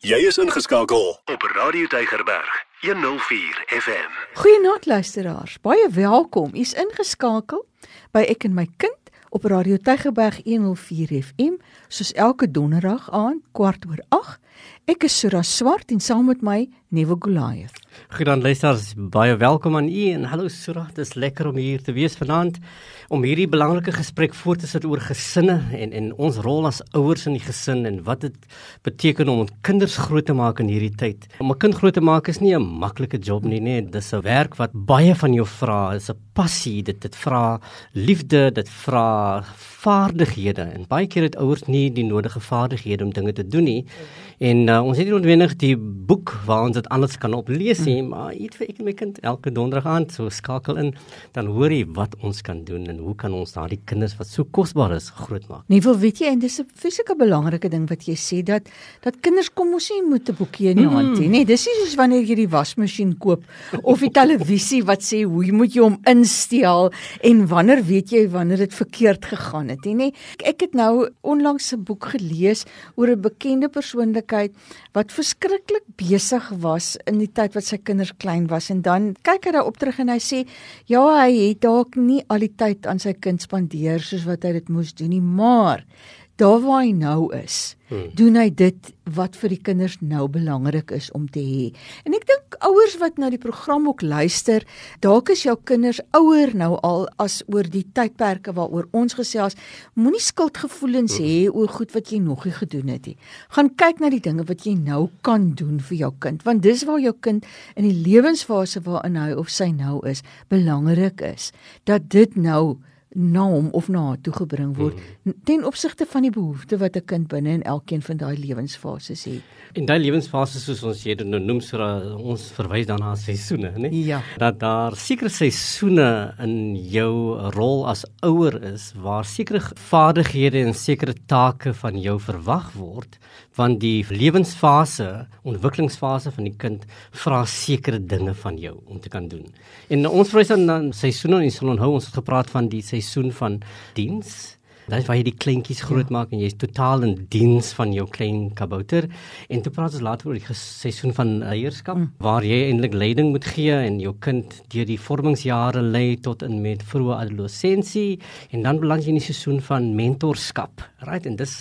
Jy is ingeskakel op Radio Tygerberg 104 FM. Goeienaand luisteraars. Baie welkom. U's ingeskakel by Ek en my kind op Radio Tygerberg 104 FM, soos elke donderdag aand kwart oor 8. Ek is Sura Swart en saam met my Nuwe Goliath. Goeiedag luisteraars, baie welkom aan u en hallo Sura, dit is lekker om hier te wees vanaand om hierdie belangrike gesprek voort te sit oor gesinne en en ons rol as ouers in die gesin en wat dit beteken om ons kinders groot te maak in hierdie tyd. Om 'n kind groot te maak is nie 'n maklike job nie, nee, dis 'n werk wat baie van jou vra, is 'n passie, dit dit vra liefde, dit vra vaardighede en baie keer het ouers nie die nodige vaardighede om dinge te doen nie. En uh, ons het nie noodwendig die boek waar ons dit anders kan oplees nie, maar iets vir ek en my kind elke donderdag aand so skakel in, dan hoor jy wat ons kan doen en hoe kan ons daardie kinders wat so kosbaar is grootmaak. Nee, wil weet jy en dis 'n fisieke belangrike ding wat jy sê dat dat kinders kom ons nie moet 'n boekie in die hand hê, nee, dis nie soos wanneer jy die wasmasjien koop of die televisie wat sê hoe jy moet jy hom insteel en wanneer weet jy wanneer dit verkeerd gegaan het, nee. Ek het nou onlangs 'n boek gelees oor 'n bekende persoonlikheid wat verskriklik besig was in die tyd wat sy kinders klein was en dan kyk hy daarop terug en hy sê ja, hy het dalk nie al die tyd aan sy kind spandeer soos wat hy dit moes doen nie, maar daar waar hy nou is, hmm. doen hy dit wat vir die kinders nou belangrik is om te hê. En ek dink ouers wat na die program ook luister, dalk is jou kinders ouer nou al as oor die tydperke waaroor ons gesels, moenie skuldgevoelens hê oor goed wat jy nog nie gedoen het nie. Gaan kyk na die dinge wat jy nou kan doen vir jou kind, want dis waar jou kind in die lewensfase waarin hy of sy nou is, belangrik is. Dat dit nou na hom of na haar toe gebring word mm. ten opsigte van die behoeftes wat 'n kind binne in elkeen van daai lewensfases het. In daai lewensfases soos ons hier nou noem so ons verwys dan na seisoene, né? Ja. Dat daar sekere seisoene in jou rol as ouer is waar sekere vaardighede en sekere take van jou verwag word want die lewensfase, ontwikkelingsfase van die kind vra sekere dinge van jou om te kan doen. En ons verwys dan na seisoene en ons onthou ons het gepraat van die seisoen van diens. Is waar jy die kleintjies grootmaak ja. en jy's totaal in diens van jou klein kabouter. En toe praat ons later oor die seisoen van leierskap mm. waar jy eintlik leiding moet gee en jou kind deur die vormingsjare lei tot in met vroeë adolessensie en dan beland jy in die seisoen van mentorskap. Right en dis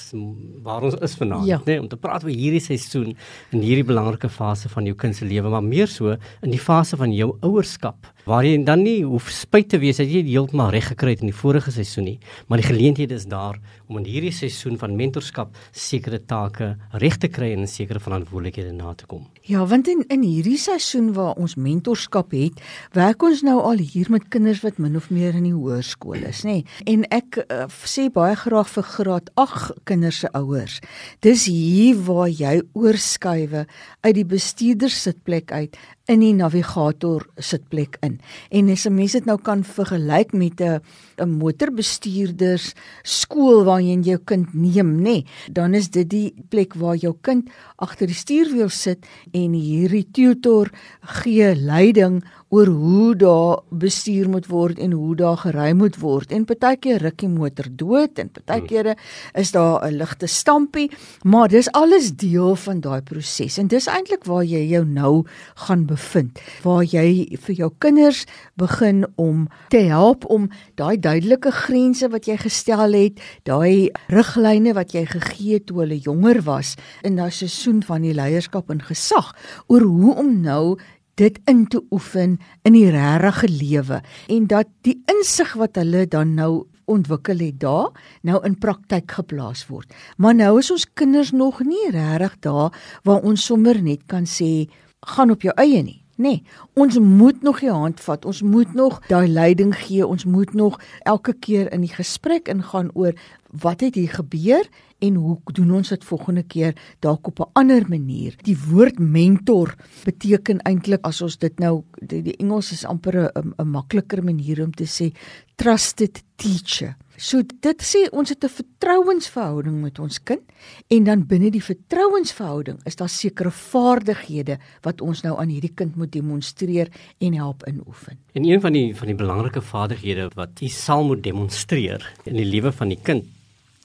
waar ons is vanaand, ja. né, nee, om te praat oor hierdie seisoen in hierdie belangrike fase van jou kind se lewe, maar meer so in die fase van jou ouerskap waar jy dan nie hoef spyt te wees dat jy heeltemal reg gekry het in die vorige seisoen nie, maar die geleenthede is daar om in hierdie seisoen van mentorskap sekere take reg te kry en sekere verantwoordelikhede na te kom. Ja, want in in hierdie seisoen waar ons mentorskap het, werk ons nou al hier met kinders wat min of meer in die hoërskool is, nê. En ek uh, sê baie graag vir graad 8 kinders se ouers. Dis hier waar jy oorskuiwe uit die bestuurder sitplek uit in die navigator sitplek in. En as 'n mens dit nou kan vergelyk met 'n 'n motorbestuurders skool waar jy jou kind neem, nê, nee, dan is dit die plek waar jou kind agter die stuurwiel sit en hierdie tutor gee leiding oor hoe daar bestuur moet word en hoe daar gery moet word. En partykeer ruk die motor dood en partykeer is daar 'n ligte stampie, maar dis alles deel van daai proses. En dis eintlik waar jy jou nou gaan bevind, waar jy vir jou kinders begin om te help om daai duidelike grense wat jy gestel het, daai riglyne wat jy gegee het toe hulle jonger was in daai seisoen van die leierskap en gesag oor hoe om nou dit in te oefen in die regte lewe en dat die insig wat hulle dan nou ontwikkel het daar nou in praktyk geplaas word. Maar nou is ons kinders nog nie regtig daar waar ons sommer net kan sê gaan op jou eie nie. Nee, ons moet nog die hand vat. Ons moet nog daai leiding gee. Ons moet nog elke keer in die gesprek ingaan oor wat het hier gebeur en hoe doen ons dit volgende keer dalk op 'n ander manier. Die woord mentor beteken eintlik as ons dit nou die, die Engels is amper 'n 'n makliker manier om te sê trusted teacher. So dit sê ons het 'n vertrouensverhouding met ons kind en dan binne die vertrouensverhouding is daar sekere vaardighede wat ons nou aan hierdie kind moet demonstreer en help inoefen. En een van die van die belangrike vaardighede wat jy sal moet demonstreer in die lewe van die kind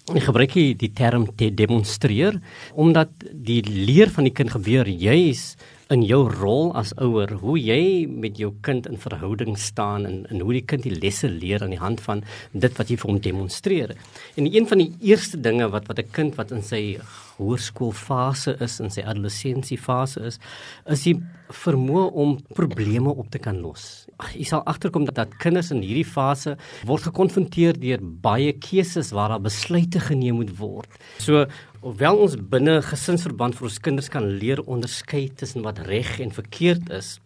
Ek gebruik die term te demonstreer omdat die leer van die kind gebeur juis in jou rol as ouer, hoe jy met jou kind in verhouding staan en en hoe die kind die lesse leer aan die hand van dit wat jy vir hom demonstreer. En een van die eerste dinge wat wat 'n kind wat in sy hoërskoolfase is en sy adolessensiefase is, is die vermoë om probleme op te kan los. Jy sal agterkom dat, dat kinders in hierdie fase word gekonfronteer deur baie keuses waar daar besluite geneem moet word. So hoewel ons binne gesinsverband vir ons kinders kan leer onderskei tussen wat reg en verkeerd is,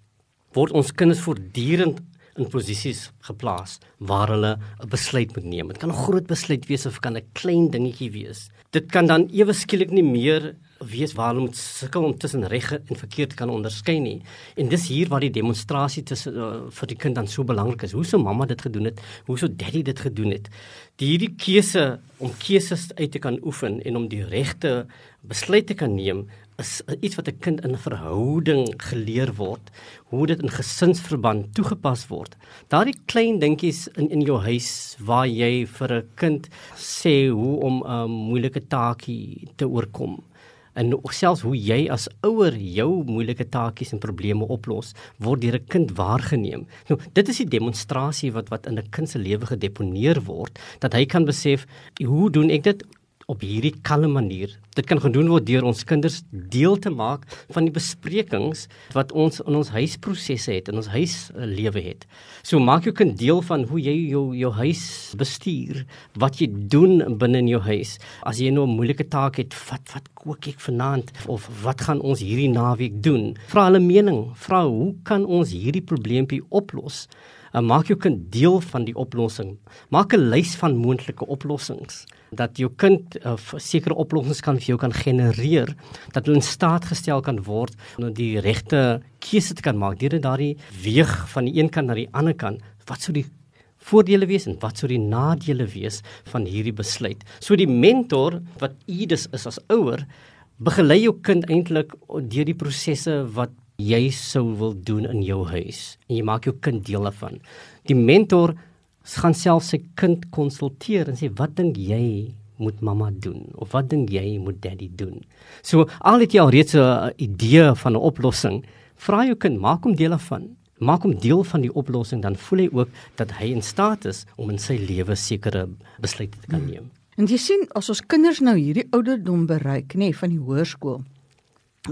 word ons kinders voortdurend in posisies geplaas waar hulle 'n besluit moet neem. Dit kan 'n groot besluit wees of kan 'n klein dingetjie wees. Dit kan dan ewe skielik nie meer wees waar hulle moet sukkel om tussen reg en verkeerd kan onderskei nie. En dis hier waar die demonstrasie tussen uh, vir die kind dan so belangrik is. Hoe sou mamma dit gedoen het? Hoe sou daddy dit gedoen het? Die hierdie keuse om keuses uit te kan oefen en om die regte besluite kan neem is iets wat 'n kind in verhouding geleer word, hoe dit in gesinsverband toegepas word. Daardie klein dingetjies in in jou huis waar jy vir 'n kind sê hoe om 'n moeilike taakie te oorkom en selfs hoe jy as ouer jou moeilike taakies en probleme oplos word deur 'n kind waargeneem. Nou, dit is die demonstrasie wat wat in 'n kind se lewe gedeponeer word dat hy kan besef hoe doen ek dit op hierdie kalme manier. Dit kan gedoen word deur ons kinders deel te maak van die besprekings wat ons in ons huisprosesse het, in ons huislewe het. So maak jou kind deel van hoe jy jou jou huis bestuur, wat jy doen binne in jou huis. As jy nou 'n moeilike taak het, wat wat kook ek vanaand of wat gaan ons hierdie naweek doen? Vra hulle mening, vra hoe kan ons hierdie probleempie oplos? En maak jou kind deel van die oplossing. Maak 'n lys van moontlike oplossings dat jou kind uh, sekere oplossings kan vir jou kan genereer dat hulle in staat gestel kan word om die regte keuse te kan maak deur daardie weeg van die een kant na die ander kant wat sou die voordele wees en wat sou die nadele wees van hierdie besluit so die mentor wat u dus is as ouer begelei jou kind eintlik deur die prosesse wat jy sou wil doen in jou huis en jy maak jou kind deel daarvan die mentor gaan self sy kind konsulteer en sê wat dink jy moet mamma doen of wat dink jy moet daddy doen. So al het jy al reeds 'n idee van 'n oplossing, vra jou kind maak hom deel daarvan. Maak hom deel van die oplossing dan voel hy ook dat hy in staat is om in sy lewe sekere besluite te kan neem. Hmm. En jy sien as ons kinders nou hierdie ouderdom bereik, nê, nee, van die hoërskool,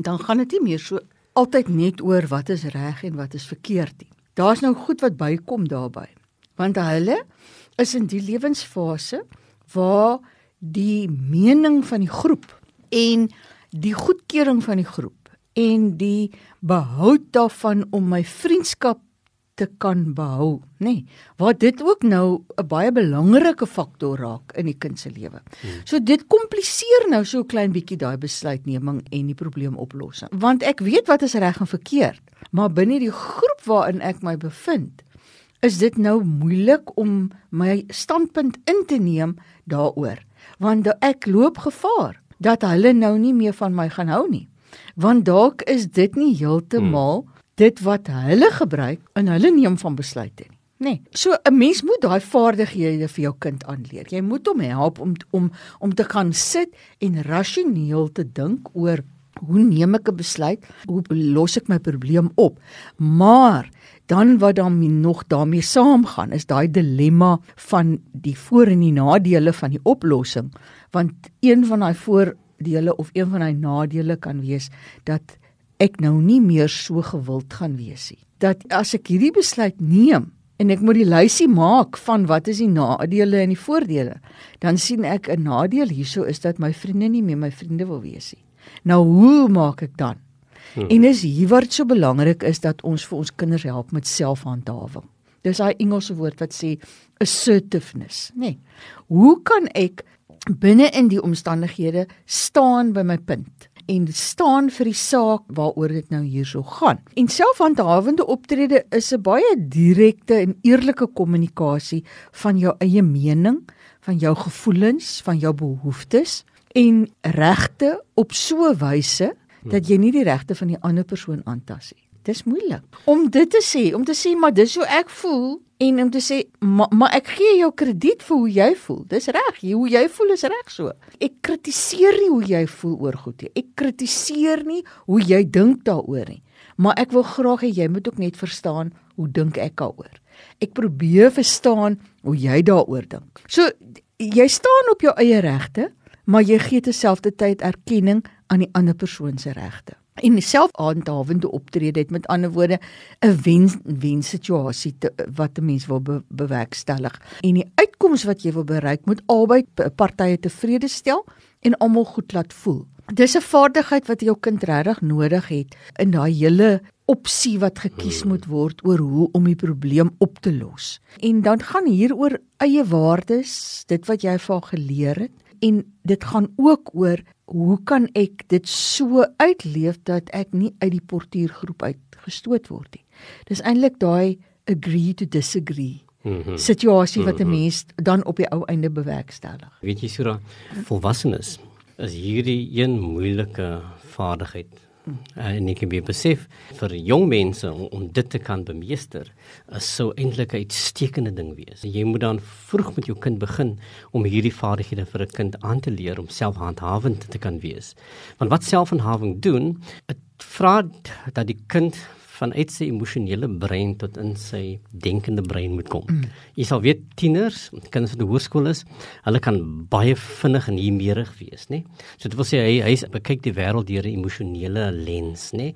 dan gaan dit nie meer so altyd net oor wat is reg en wat is verkeerd nie. Daar's nou goed wat bykom daarbey want hulle is in die lewensfase waar die mening van die groep en die goedkeuring van die groep en die behoud daarvan om my vriendskap te kan behou, nê. Nee, waar dit ook nou 'n baie belangrike faktor raak in die kind se lewe. Hmm. So dit kompliseer nou so klein bietjie daai besluitneming en die probleemoplossing. Want ek weet wat is reg en verkeerd, maar binne die groep waarin ek my bevind, is dit nou moeilik om my standpunt in te neem daaroor want ek loop gevaar dat hulle nou nie meer van my gaan hou nie want dalk is dit nie heeltemal hmm. Dit wat hulle gebruik in hulle neem van besluite nie. Nee so 'n mens moet daai vaardighede vir jou kind aanleer. Jy moet hom help om om om te kan sit en rasioneel te dink oor hoe neem ek 'n besluit? Hoe los ek my probleem op? Maar dan wat dan nog daarmee saamgaan is daai dilemma van die voor en die nadele van die oplossing. Want een van daai voordele of een van daai nadele kan wees dat ek nou nie meer so gewild gaan wees nie dat as ek hierdie besluit neem en ek moet die lysie maak van wat is die nadele en die voordele dan sien ek 'n nadeel hierso is dat my vriende nie meer my vriende wil wees nie nou hoe maak ek dan Hmm. En is hier wat so belangrik is dat ons vir ons kinders help met selfhandhawing. Dis daai Engelse woord wat sê assertiveness, nê. Nee. Hoe kan ek binne in die omstandighede staan by my punt en staan vir die saak waaroor dit nou hierso gaan. En selfhandhawende optrede is 'n baie direkte en eerlike kommunikasie van jou eie mening, van jou gevoelens, van jou behoeftes en regte op so 'n wyse dat jy nie die regte van die ander persoon aantas nie. Dis moeilik om dit te sê, om te sê maar dis hoe ek voel en om te sê maar ma, ek gee jou krediet vir hoe jy voel. Dis reg, hoe jy voel is reg so. Ek kritiseer nie hoe jy voel oor goed nie. Ek kritiseer nie hoe jy dink daaroor nie. Maar ek wil graag hê jy moet ook net verstaan hoe dink ek daaroor. Ek probeer verstaan hoe jy daaroor dink. So jy staan op jou eie regte, maar jy gee terselfdertyd erkenning aan die ander persoon se regte en selfaanhawende optrede het met ander woorde 'n wen-wen situasie te, wat 'n mens wil be, bewerkstellig en die uitkoms wat jy wil bereik moet albei partye tevrede stel en almal goed laat voel. Dis 'n vaardigheid wat jou kind regtig nodig het in daai hele opsie wat gekies moet word oor hoe om die probleem op te los. En dan gaan hier oor eie waardes, dit wat jy van geleer het en dit gaan ook oor hoe kan ek dit so uitleef dat ek nie uit die portuïergroep uitgestoot word nie. Dis eintlik daai agree to disagree mm -hmm. situasie wat 'n mm -hmm. mens dan op die ou einde bewerkstellig. Weet jy Sura, volwassenes is hierdie een moeilike vaardigheid Uh, en ek het besef vir jong mense om, om dit te kan bemeester is sou eintlik 'n uitstekende ding wees. Jy moet dan vroeg met jou kind begin om hierdie vaardighede vir 'n kind aan te leer om selfhandhawend te kan wees. Want wat selfhandhawing doen, dit vra dat die kind vanuit sy emosionele brein tot in sy denkende brein moet kom. Mm. Jy sal weet tieners, kinders van die hoërskool is, hulle kan baie vinnig en hiermeerig wees, nê? So dit wil sê hy hy kyk die wêreld deur 'n emosionele lens, nê?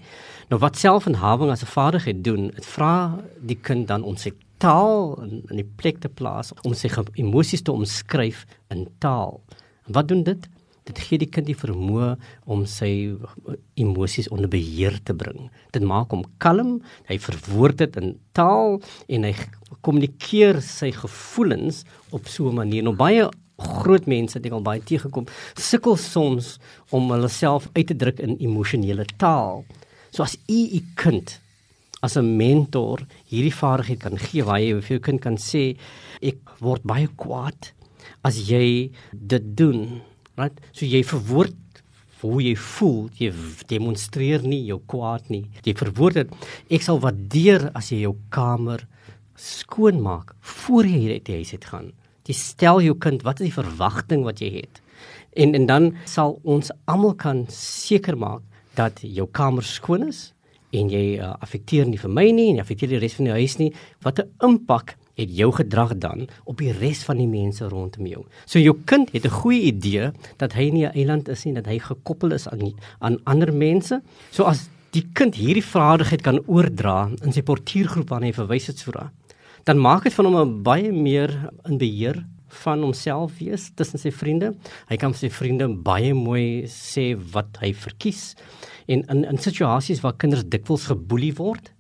Nou wat selfinhawing as 'n vaardigheid doen, dit vra die kind dan om sy taal in, in die plek te plaas om sy emosies te omskryf in taal. En wat doen dit? Dit gee die kind die vermoë om sy emosies onder beheer te bring. Dit maak hom kalm, hy verwoord dit in taal en hy kommunikeer sy gevoelens op so 'n manier. Nou baie groot mense het ek al baie teëgekom, sukkel soms om hulle self uit te druk in emosionele taal. So as u u kind as 'n mentor hierdie vaardigheid kan gee waar jy vir jou kind kan sê ek word baie kwaad as jy dit doen Right? So jy verwoord hoe jy voel, jy demonstreer nie jou kwaad nie. Jy verwoord dit. Ek sal waardeer as jy jou kamer skoon maak voor jy uit die huis uit gaan. Jy stel jou kind wat is die verwagting wat jy het. En en dan sal ons almal kan seker maak dat jou kamer skoon is en jy uh, affekteer nie vir my nie en jy affekteer die res van die huis nie. Wat 'n impak het jou gedrag dan op die res van die mense rondom jou. So jou kind het 'n goeie idee dat hy nie 'n eiland is nie, dat hy gekoppel is aan aan ander mense. So as die kind hierdie vaardigheid kan oordra in sy portuïergroep waarna hy verwys het sora, dan maak dit van hom 'n baie meer in beheer van homself wees tussen sy vriende. Hy kan vir sy vriende baie mooi sê wat hy verkies. En in in situasies waar kinders dikwels geboelie word,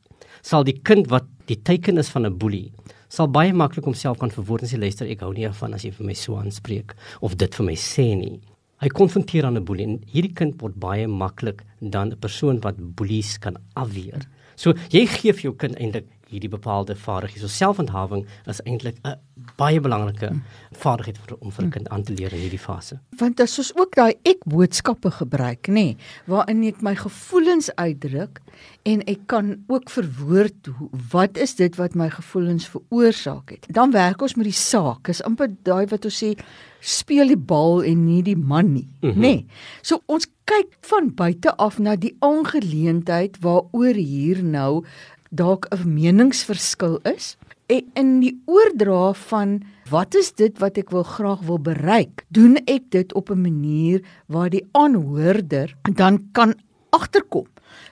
sal die kind wat die teken is van 'n boelie sal baie maklik homself kan verwoord en sê luister ek hou nie van as jy vir my so aanspreek of dit vir my sê nie. Hy konfronteer aan 'n boelie en hierdie kind word baie maklik dan 'n persoon wat boelies kan afweer. So jy gee vir jou kind eintlik hierdie bepaalde vaardighede. So selfhandhawing is eintlik 'n baie belangrike vaardigheid vir om vir 'n kind aan te leer in hierdie fase. Want as ons ook daai ek boodskappe gebruik, nê, nee, waarin ek my gevoelens uitdruk en ek kan ook verwoord wat is dit wat my gevoelens veroorsaak het. Dan werk ons met die saak. Is amper daai wat ons sê speel die bal en nie die man nie, mm -hmm. nê. Nee. So ons kyk van buite af na die aangeleentheid waaroor hier nou dalk 'n meningsverskil is en in die oordra van wat is dit wat ek wil graag wil bereik? Doen ek dit op 'n manier waar die aanhoorder dan kan agterkom?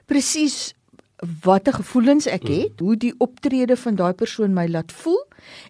Presies watter gevoelens ek hmm. het hoe die optrede van daai persoon my laat voel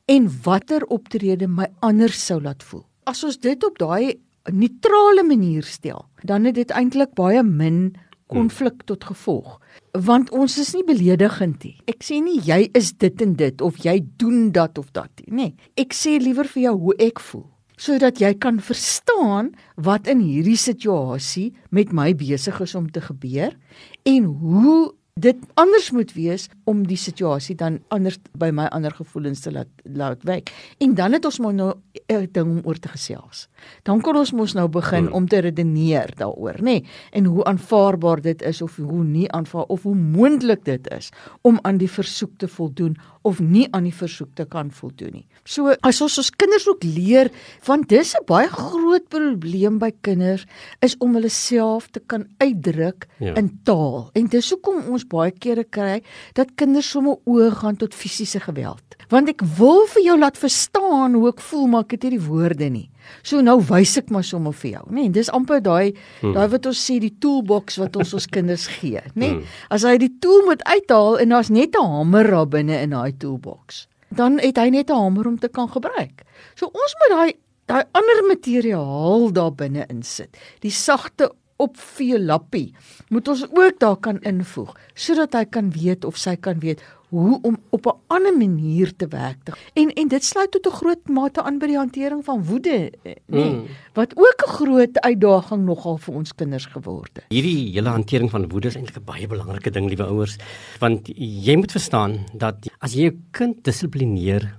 en watter optrede my anders sou laat voel. As ons dit op daai neutrale manier stel dan het dit eintlik baie min konflik tot gevolg want ons is nie beledigend nie. Ek sê nie jy is dit en dit of jy doen dat of dat nie. Nee, ek sê liewer vir jou hoe ek voel sodat jy kan verstaan wat in hierdie situasie met my besig is om te gebeur en hoe dit anders moet wees om die situasie dan anders by my ander gevoelens te laat laat wyk. En dan het ons maar nou 'n ding om oor te gesels. Dan kan ons mos nou begin hmm. om te redeneer daaroor, nê? Nee? En hoe aanvaarbaar dit is of hoe nie aanvaar of hoe moontlik dit is om aan die versoek te voldoen of nie aan die versoek te kan voldoen nie. So as ons ons kinders ook leer want dis 'n baie groot probleem by kinders is om hulle self te kan uitdruk ja. in taal. En dis hoekom ons baie kere kry dat kinders sommer oor gaan tot fisiese geweld. Want ek wil vir jou laat verstaan hoe ek voel maar ek het nie die woorde nie. So nou wys ek maar sommer vir jou, nê? Nee, dis amper daai hmm. daai wat ons sê die toolbox wat ons ons kinders gee, nê? Nee, hmm. As hy die tool moet uithaal en daar's net 'n hamer daar binne in daai toolbox, dan het hy net 'n hamer om te kan gebruik. So ons moet daai daai ander materiaal daar binne insit. Die sagte opvee lappie moet ons ook daar kan invoeg sodat hy kan weet of sy kan weet hoe om op 'n ander manier te werk. En en dit sluit tot 'n groot mate aan by die hantering van woede, nee, mm. wat ook 'n groot uitdaging nogal vir ons kinders geword het. Hierdie hele hantering van woede is eintlik 'n baie belangrike ding, liewe ouers, want jy moet verstaan dat as jy jou kind dissiplineer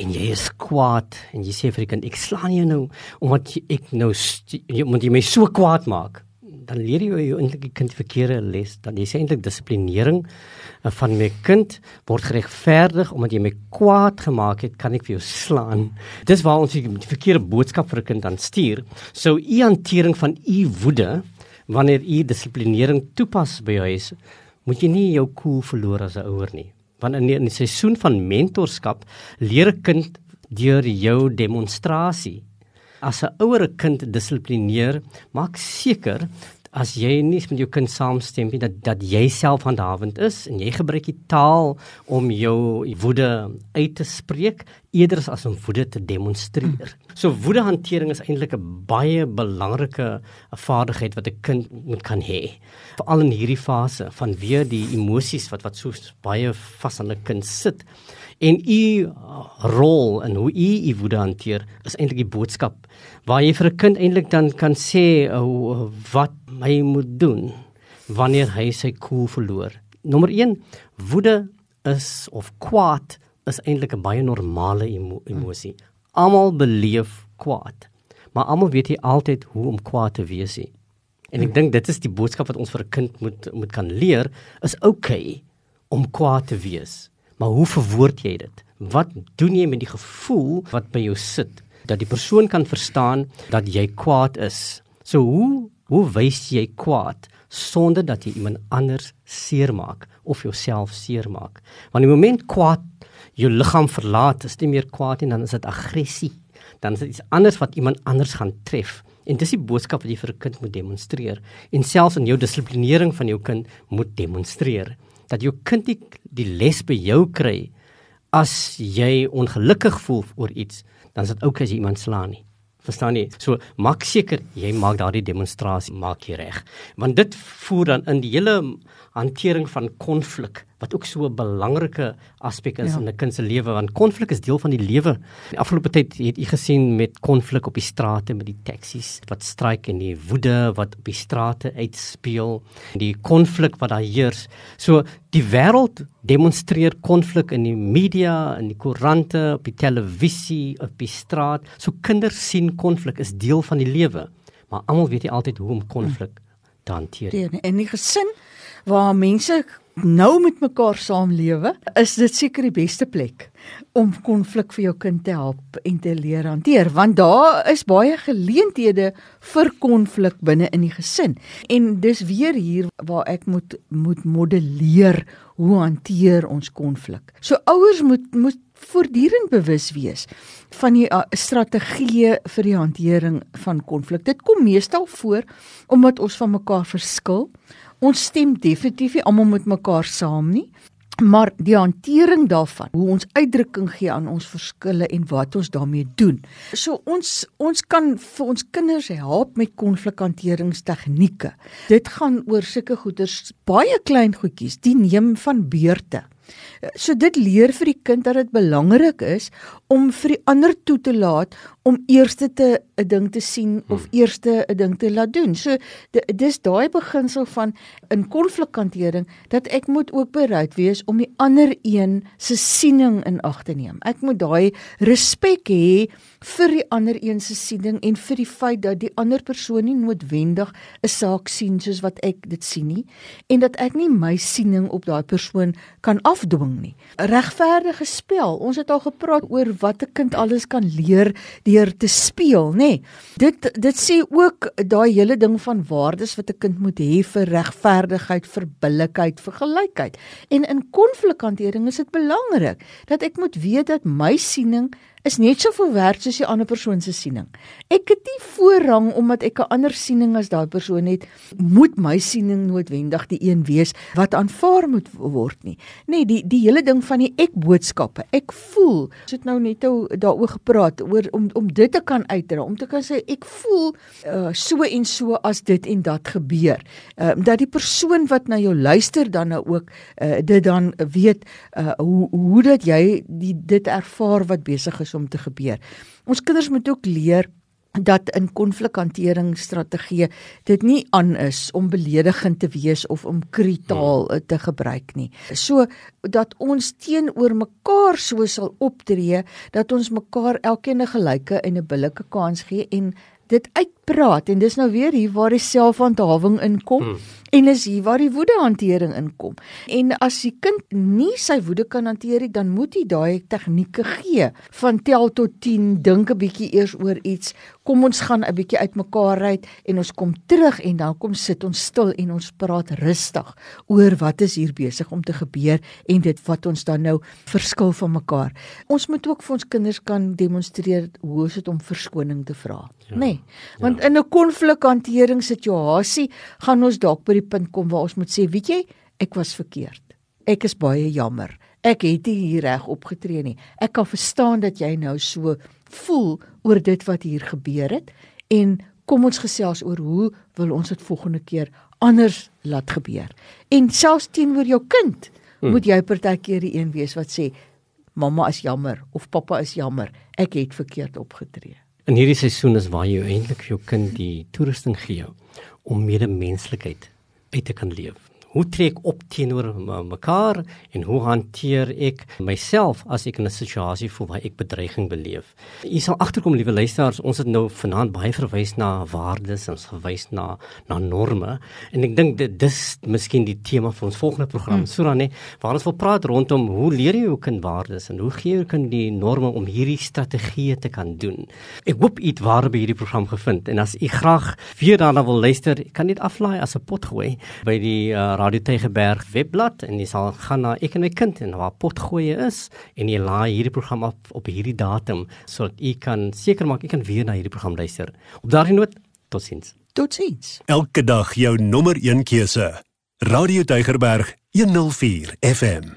en jy is kwaad en jy sê vir die kind ek slaan jou nou omdat ek nou jy moet jy my so kwaad maak dan leer jy jou eintlik die kind verkeerde les. Dan jy sê eintlik dissiplinering eh, van my kind word geregverdig omdat jy my kwaad gemaak het kan ek vir jou slaan. Dis waar ons die verkeerde boodskap vir 'n kind dan stuur. So u hantering van u woede wanneer u dissiplinering toepas by jou huis moet jy nie jou koel cool verloor as 'n ouer nie. Want in die, in die seisoen van mentorskap leer 'n kind deur jou demonstrasie as 'n ouer 'n kind dissiplineer, maak seker as jy nie met jou kind saamstem nie dat dat jy self handhawend is en jy gebruik die taal om jou woede uit te spreek eerder as om woede te demonstreer. So woedehantering is eintlik 'n baie belangrike vaardigheid wat 'n kind moet kan hê. Veral in hierdie fase van weer die emosies wat wat so baie vas aan 'n kind sit. En u rol en hoe u u woede hanteer is eintlik die boodskap waar jy vir 'n kind eintlik dan kan sê uh, wat hy moet doen wanneer hy sy koel verloor. Nommer 1, woede is of kwaad is eintlik 'n baie normale emo emosie. Almal beleef kwaad. Maar almal weet nie altyd hoe om kwaad te wees nie. En ek dink dit is die boodskap wat ons vir 'n kind moet moet kan leer, is okay om kwaad te wees. Maar hoe verwoord jy dit? Wat doen jy met die gevoel wat by jou sit? dat die persoon kan verstaan dat jy kwaad is. So hoe hoe wys jy kwaad sonder dat jy iemand anders seermaak of jouself seermaak? Want die oomblik kwaad jou liggaam verlaat, is nie meer kwaad nie, dan is dit aggressie. Dan is dit iets anders wat iemand anders gaan tref. En dis die boodskap wat jy vir 'n kind moet demonstreer en selfs in jou dissiplinering van jou kind moet demonstreer dat jou kind die, die les by jou kry as jy ongelukkig voel oor iets dan is dit ook as jy iemand slaan nie. Verstaan jy? So maak seker jy maak daardie demonstrasie maak jy reg. Want dit voer dan in die hele hantering van konflik wat ook so 'n belangrike aspek is ja. in 'n kind se lewe want konflik is deel van die lewe. Die afgelope tyd het u gesien met konflik op die strate met die taksies wat stryk en die woede wat op die strate uitspeel, die konflik wat daar heers. So die wêreld demonstreer konflik in die media, in die koerante, op die televisie, op die straat. So kinders sien konflik is deel van die lewe, maar almal weet nie altyd hoe om konflik te hanteer nie. En die gesin waar mense nou met mekaar saamlewe, is dit seker die beste plek om konflik vir jou kind te help en te leer hanteer, want daar is baie geleenthede vir konflik binne in die gesin. En dis weer hier waar ek moet moet modelleer hoe hanteer ons konflik. So ouers moet moet voortdurend bewus wees van die uh, strategieë vir die hantering van konflik. Dit kom meestal voor omdat ons van mekaar verskil Ons stem definitief nie almal met mekaar saam nie, maar die hantering daarvan, hoe ons uitdrukking gee aan ons verskille en wat ons daarmee doen. So ons ons kan vir ons kinders help met konflikhanteringstegnieke. Dit gaan oor sulke goeders, baie klein goedjies, die neem van beurte. So dit leer vir die kind dat dit belangrik is om vir die ander toe te laat om eerste te 'n ding te sien of hmm. eerste 'n ding te laat doen. So dis daai beginsel van in konflikhantering dat ek moet ook bereid wees om die ander een se siening in ag te neem. Ek moet daai respek hê vir die ander een se siening en vir die feit dat die ander persoon nie noodwendig 'n saak sien soos wat ek dit sien nie en dat ek nie my siening op daai persoon kan afdwing nie. Regverdige spel. Ons het al gepraat oor wat 'n kind alles kan leer deur te speel, nê. Nee, dit dit sê ook daai hele ding van waardes wat 'n kind moet hê vir regverdigheid, vir billikheid, vir gelykheid. En in konflikhantering is dit belangrik dat ek moet weet dat my siening is net soveel werd soos die ander persoon se siening. Ek het nie voorrang omdat ek 'n ander siening as daai persoon het, moet my siening noodwendig die een wees wat aanvaar moet word nie. Nee, die die hele ding van die ek boodskappe. Ek voel, ons het nou net daaroor gepraat oor om om dit te kan uitdra, om te kan sê ek voel uh, so en so as dit en dat gebeur. Ehm uh, dat die persoon wat na jou luister dan nou ook uh, dit dan weet uh, hoe hoe dat jy die dit ervaar wat besig is om te gebeur. Ons kinders moet ook leer dat in konflikhanteringsstrategieë dit nie aan is om beledigend te wees of om kritaal hmm. te gebruik nie. So dat ons teenoor mekaar so sal optree dat ons mekaar elkeen 'n gelyke en 'n billike kans gee en dit uitpraat en dis nou weer hier waar die selfhandhawing inkom. Hmm en is hier waar die woedehantering inkom. En as die kind nie sy woede kan hanteer nie, dan moet hy daai tegnieke gee van tel tot 10, dink 'n bietjie eers oor iets, kom ons gaan 'n bietjie uitmekaar uit en ons kom terug en dan kom sit ons stil en ons praat rustig oor wat is hier besig om te gebeur en dit wat ons dan nou verskil van mekaar. Ons moet ook vir ons kinders kan demonstreer hoe is dit om verskoning te vra, ja, nê? Nee, want ja. in 'n konflikhantering situasie gaan ons dalk by die punt kom waar ons moet sê, weet jy, ek was verkeerd. Ek is baie jammer. Ek het nie hier reg opgetree nie. Ek kan verstaan dat jy nou so voel oor dit wat hier gebeur het en kom ons gesels oor hoe wil ons dit volgende keer anders laat gebeur. En selfs teenoor jou kind hmm. moet jy partykeer die een wees wat sê mamma is jammer of pappa is jammer. Ek het verkeerd opgetree. In hierdie seisoen is waar jy eintlik vir jou kind die toerusting gee om medemenslikheid uit te kan leef hoe tree ek op teenoor mekaar en hoe hanteer ek myself as ek in 'n situasie voel waar ek bedreiging beleef. U sal agterkom liewe luisteraars, ons het nou vanaand baie verwys na waardes, ons verwys na na norme en ek dink dit dis miskien die tema vir ons volgende program. Hmm. So dan nee, waar ons wil praat rondom hoe leer jy jou kind waardes en hoe gee jy kind die norme om hierdie strategieë te kan doen. Ek hoop u het waarde by hierdie program gevind en as u graag weer daarna wil luister, kan dit aflaai as 'n pot gooi by die uh, Radio Tygerberg webblad en jy sal gaan na ek en my kind en waar potgoeie is en jy laai hierdie program op op hierdie datum sodat u kan seker maak u kan weer na hierdie program luister. Op daardie noot totsiens. Totsiens. Elke dag jou nommer 1 keuse. Radio Tygerberg 104 FM.